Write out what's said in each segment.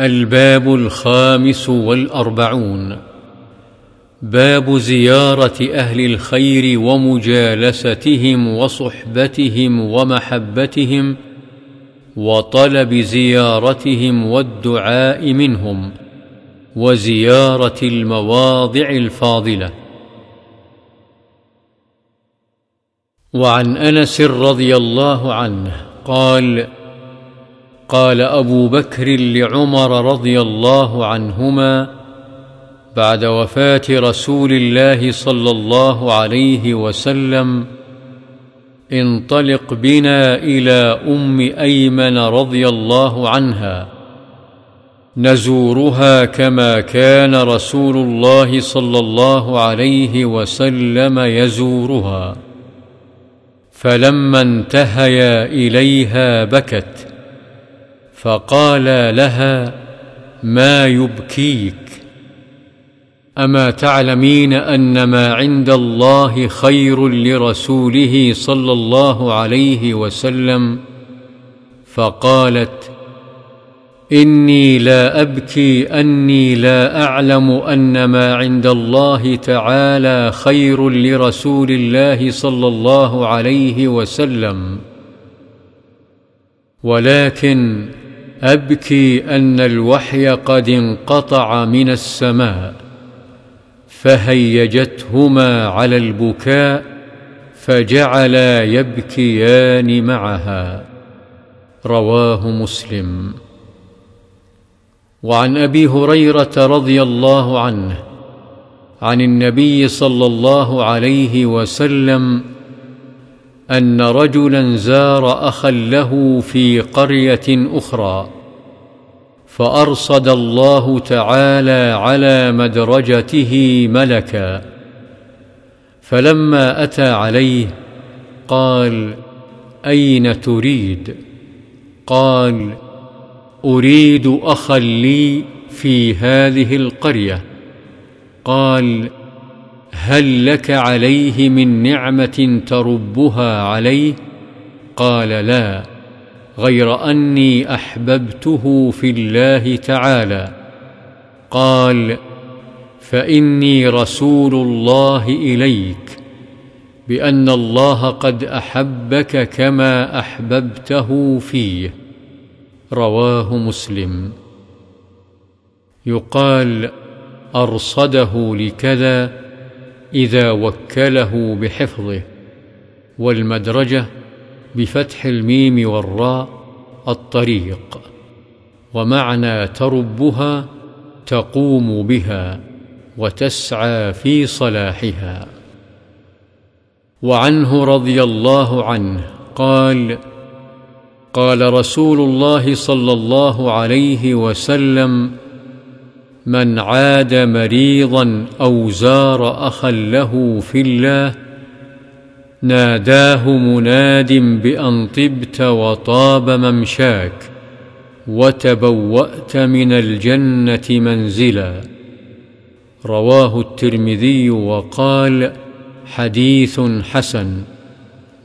الباب الخامس والأربعون. باب زيارة أهل الخير ومجالستهم وصحبتهم ومحبتهم وطلب زيارتهم والدعاء منهم وزيارة المواضع الفاضلة. وعن أنس رضي الله عنه قال قال أبو بكر لعمر رضي الله عنهما بعد وفاة رسول الله صلى الله عليه وسلم انطلق بنا إلى أم أيمن رضي الله عنها نزورها كما كان رسول الله صلى الله عليه وسلم يزورها فلما انتهيا إليها بكت. فقال لها ما يبكيك؟ أما تعلمين أن ما عند الله خير لرسوله صلى الله عليه وسلم؟ فقالت إني لا أبكي أني لا أعلم أن ما عند الله تعالى خير لرسول الله صلى الله عليه وسلم. ولكن أبكي أن الوحي قد انقطع من السماء فهيجتهما على البكاء فجعلا يبكيان معها. رواه مسلم. وعن أبي هريرة رضي الله عنه عن النبي صلى الله عليه وسلم أن رجلا زار اخا له في قرية أخرى فأرصد الله تعالى على مدرجته ملكا فلما أتى عليه قال أين تريد؟ قال أريد اخا لي في هذه القرية. قال هل لك عليه من نعمة تربها عليه؟ قال لا غير أني أحببته في الله تعالى. قال فإني رسول الله إليك بأن الله قد أحبك كما أحببته فيه. رواه مسلم. يقال أرصده لكذا إذا وكله بحفظه والمدرجة بفتح الميم والراء الطريق ومعنى تربها تقوم بها وتسعى في صلاحها. وعنه رضي الله عنه قال قال رسول الله صلى الله عليه وسلم من عاد مريضا أو زار اخا له في الله ناداه مناد بأن طبت وطاب ممشاك وتبوأت من الجنة منزلا. رواه الترمذي وقال حديث حسن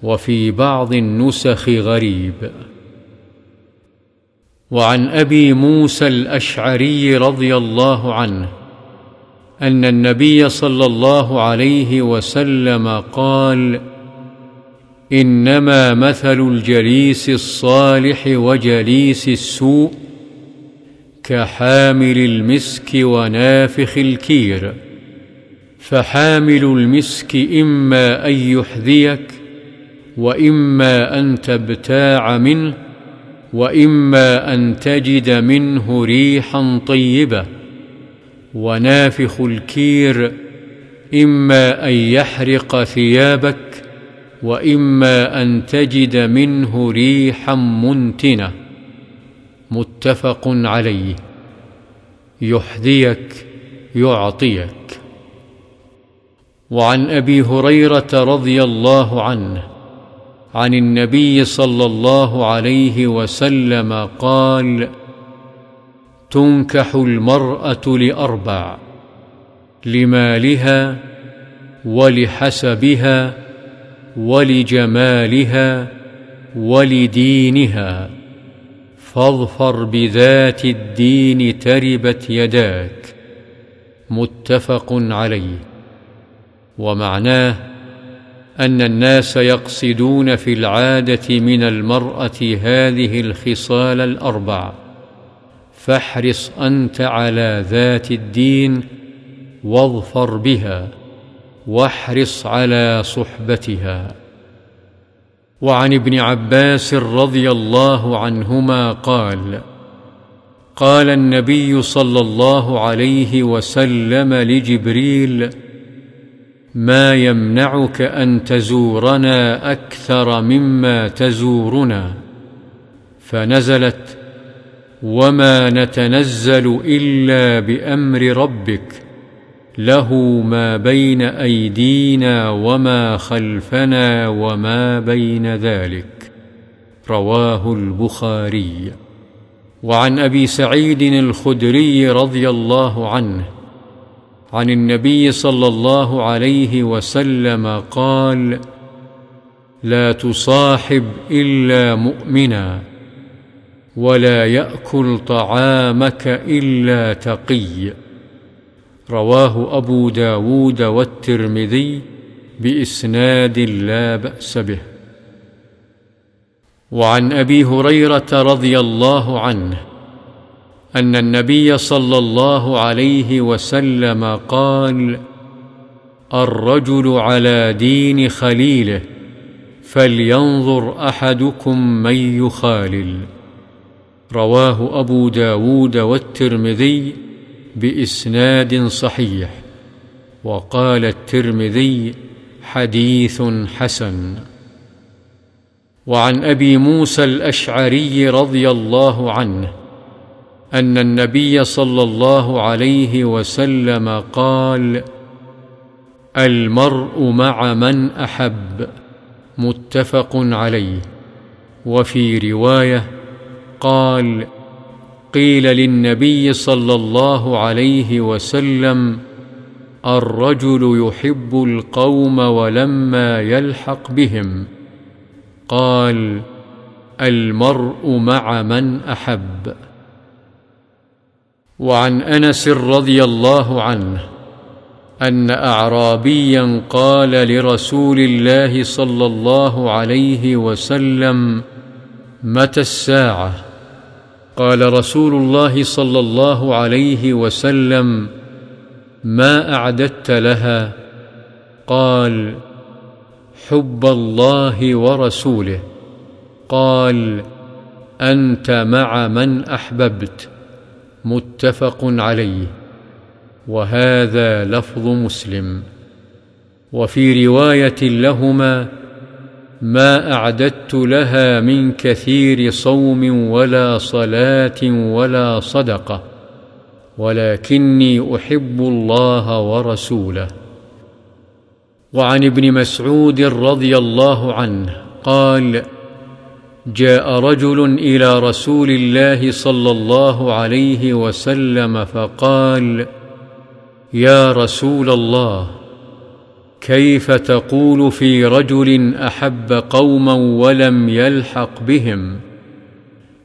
وفي بعض النسخ غريب. وعن أبي موسى الأشعري رضي الله عنه أن النبي صلى الله عليه وسلم قال إنما مثل الجليس الصالح وجليس السوء كحامل المسك ونافخ الكير فحامل المسك إما أن يحذيك وإما أن تبتاع منه وإما أن تجد منه ريحا طيبة ونافخ الكير إما أن يحرق ثيابك وإما أن تجد منه ريحا منتنة. متفق عليه. يحذيك يعطيك. وعن أبي هريرة رضي الله عنه. عن النبي صلى الله عليه وسلم قال تنكح المرأة لأربع لمالها ولحسبها ولجمالها ولدينها فاظفر بذات الدين تربت يداك. متفق عليه. ومعناه أن الناس يقصدون في العادة من المرأة هذه الخصال الأربع. فاحرص أنت على ذات الدين واظفر بها واحرص على صحبتها. وعن ابن عباس رضي الله عنهما قال قال النبي صلى الله عليه وسلم لجبريل ما يمنعك أن تزورنا أكثر مما تزورنا. فنزلت وما نتنزل إلا بأمر ربك له ما بين أيدينا وما خلفنا وما بين ذلك. رواه البخاري. وعن أبي سعيد الخدري رضي الله عنه عن النبي صلى الله عليه وسلم قال لا تصاحب إلا مؤمنا ولا يأكل طعامك إلا تقي. رواه أبو داود والترمذي بإسناد لا بأس به. وعن أبي هريرة رضي الله عنه أن النبي صلى الله عليه وسلم قال الرجل على دين خليله فلينظر أحدكم من يخالل. رواه أبو داود والترمذي بإسناد صحيح. وقال الترمذي حديث حسن. وعن أبي موسى الأشعري رضي الله عنه أن النبي صلى الله عليه وسلم قال المرء مع من أحب متفق عليه. وفي رواية قال قيل للنبي صلى الله عليه وسلم الرجل يحب القوم ولما يلحق بهم قال المرء مع من أحب وعن أنس رضي الله عنه أن اعرابيا قال لرسول الله صلى الله عليه وسلم متى الساعة؟ قال رسول الله صلى الله عليه وسلم ما أعددت لها؟ قال حب الله ورسوله. قال أنت مع من أحببت؟ متفق عليه. وهذا لفظ مسلم. وفي رواية لهما ما أعددت لها من كثير صوم ولا صلاة ولا صدقة ولكني أحب الله ورسوله. وعن ابن مسعود رضي الله عنه قال جاء رجل إلى رسول الله صلى الله عليه وسلم فقال يا رسول الله كيف تقول في رجل أحب قوما ولم يلحق بهم؟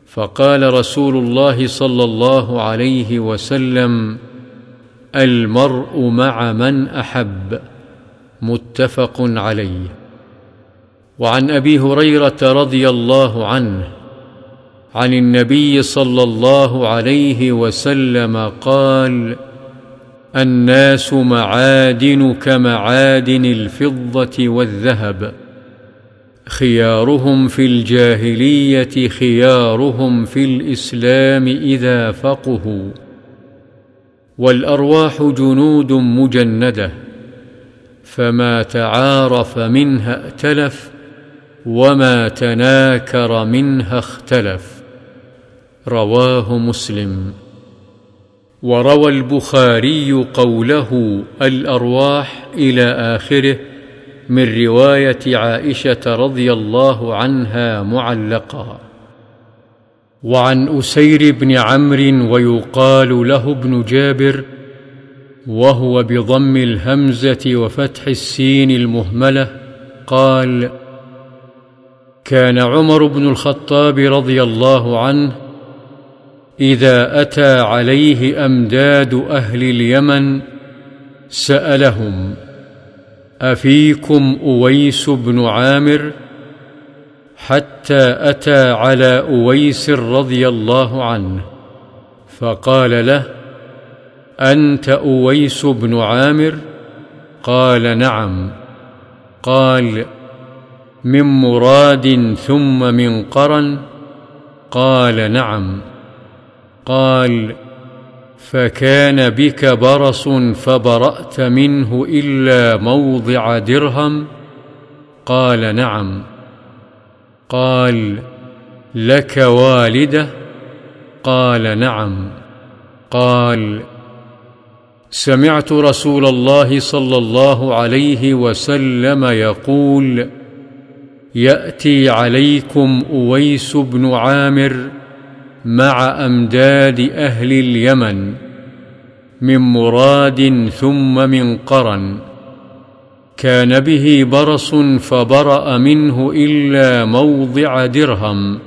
فقال رسول الله صلى الله عليه وسلم المرء مع من أحب. متفق عليه. وعن أبي هريرة رضي الله عنه عن النبي صلى الله عليه وسلم قال الناس معادن كمعادن الفضة والذهب خيارهم في الجاهلية خيارهم في الإسلام إذا فقهوا والأرواح جنود مجندة فما تعارف منها ائتلف وما تناكر منها اختلف رواه مسلم وروى البخاري قوله الأرواح إلى آخره من رواية عائشة رضي الله عنها معلقا وعن أسير بن عمرو ويقال له ابن جابر وهو بضم الهمزة وفتح السين المهملة قال كان عمر بن الخطاب رضي الله عنه إذا أتى عليه أمداد أهل اليمن سألهم أفيكم أويس بن عامر؟ حتى أتى على أويس رضي الله عنه فقال له أنت أويس بن عامر؟ قال نعم. قال من مراد ثم من قرن؟ قال نعم. قال فكان بك برص فبرأت منه إلا موضع درهم؟ قال نعم. قال لك والدة؟ قال نعم. قال سمعت رسول الله صلى الله عليه وسلم يقول يأتي عليكم أويس بن عامر مع أمداد أهل اليمن من مراد ثم من قرن. كان به برص فبرأ منه إلا موضع درهم.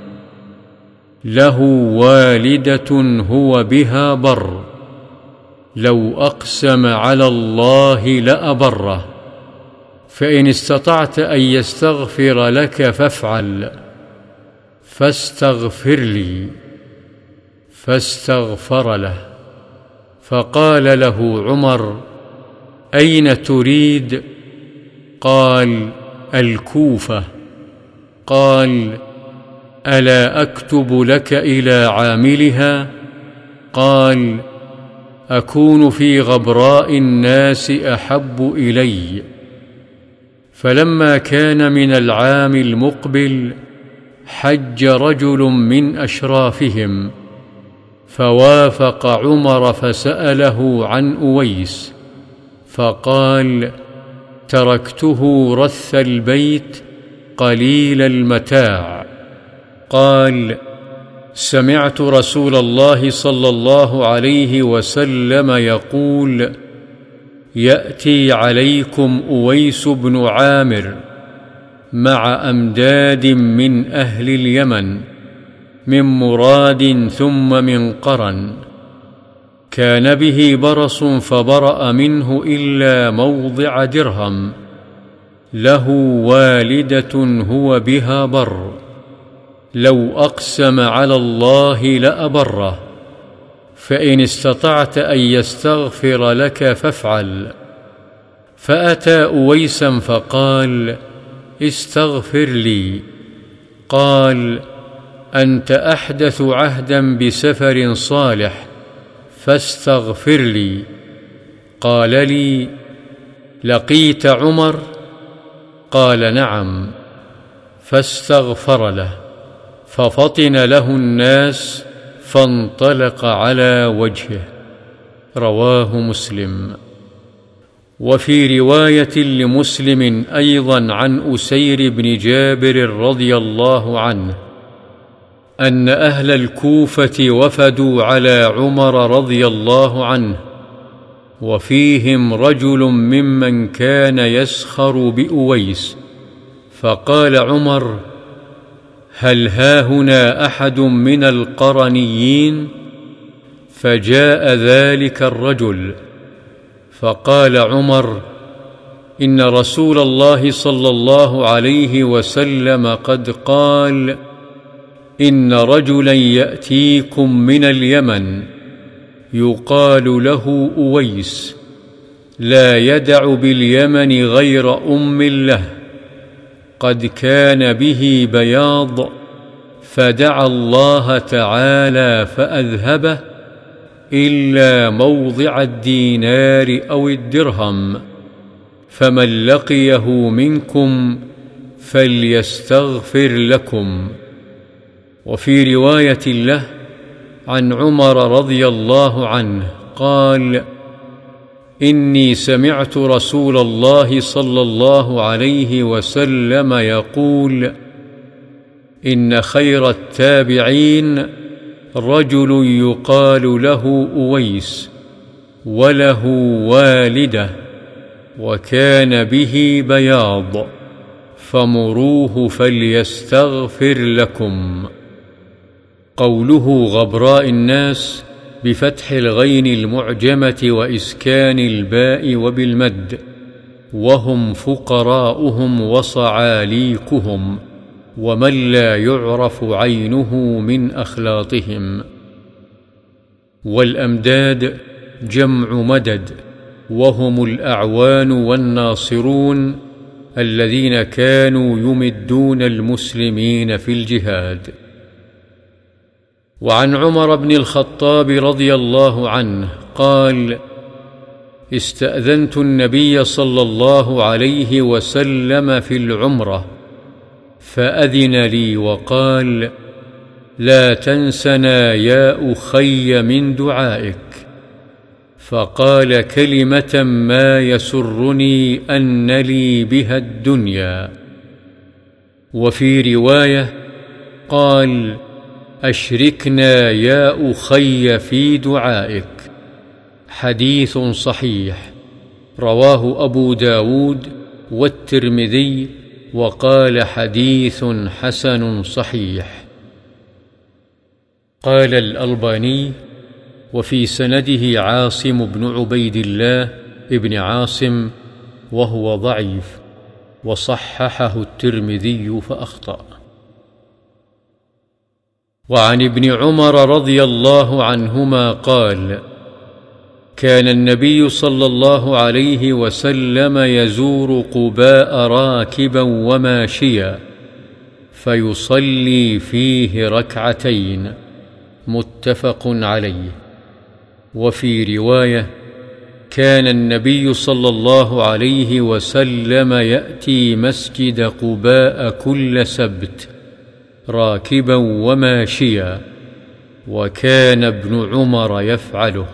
له والدة هو بها بر. لو أقسم على الله لأبره. فإن استطعت أن يستغفر لك فافعل فاستغفر لي فاستغفر له. فقال له عمر أين تريد؟ قال الكوفة. قال ألا أكتب لك إلى عاملها؟ قال أكون في غبراء الناس أحب إلي. فلما كان من العام المقبل حج رجل من أشرافهم فوافق عمر فسأله عن أويس فقال تركته رث البيت قليل المتاع قال سمعت رسول الله صلى الله عليه وسلم يقول يأتي عليكم أويس بن عامر مع أمداد من أهل اليمن من مراد ثم من قرن. كان به برص فبرأ منه إلا موضع درهم. له والدة هو بها بر. لو أقسم على الله لأبره. فإن استطعت أن يستغفر لك فافعل. فأتى أويسا فقال استغفر لي. قال أنت أحدث عهدا بسفر صالح فاستغفر لي. قال لي لقيت عمر؟ قال نعم فاستغفر له. ففطن له الناس فانطلق على وجهه. رواه مسلم. وفي رواية لمسلم أيضا عن أسير بن جابر رضي الله عنه أن أهل الكوفة وفدوا على عمر رضي الله عنه وفيهم رجل ممن كان يسخر بأويس فقال عمر هل هاهنا أحد من القرنيين؟ فجاء ذلك الرجل فقال عمر إن رسول الله صلى الله عليه وسلم قد قال إن رجلا يأتيكم من اليمن يقال له أويس لا يدع باليمن غير أم له. قد كان به بياض فدعا الله تعالى فأذهبه إلا موضع الدينار أو الدرهم فمن لقيه منكم فليستغفر لكم. وفي رواية له عن عمر رضي الله عنه قال إني سمعت رسول الله صلى الله عليه وسلم يقول إن خير التابعين رجل يقال له أويس وله والده وكان به بياض فمروه فليستغفر لكم. قوله غبراء الناس بفتح الغين المعجمة وإسكان الباء وبالمد وهم فقراؤهم وصعاليكهم ومن لا يعرف عينه من أخلاطهم. والأمداد جمع مدد وهم الأعوان والناصرون الذين كانوا يمدون المسلمين في الجهاد. وعن عمر بن الخطاب رضي الله عنه قال استأذنت النبي صلى الله عليه وسلم في العمرة فأذن لي وقال لا تنسنا يا أخي من دعائك فقال كلمة ما يسرني أن لي بها الدنيا. وفي رواية قال أشركنا يا أخي في دعائك. حديث صحيح. رواه أبو داود والترمذي وقال حديث حسن صحيح. قال الألباني وفي سنده عاصم بن عبيد الله ابن عاصم وهو ضعيف وصححه الترمذي فأخطأ. وعن ابن عمر رضي الله عنهما قال كان النبي صلى الله عليه وسلم يزور قباء راكبا وماشيا فيصلي فيه ركعتين متفق عليه. وفي رواية كان النبي صلى الله عليه وسلم يأتي مسجد قباء كل سبت راكبا وماشيا وكان ابن عمر يفعله.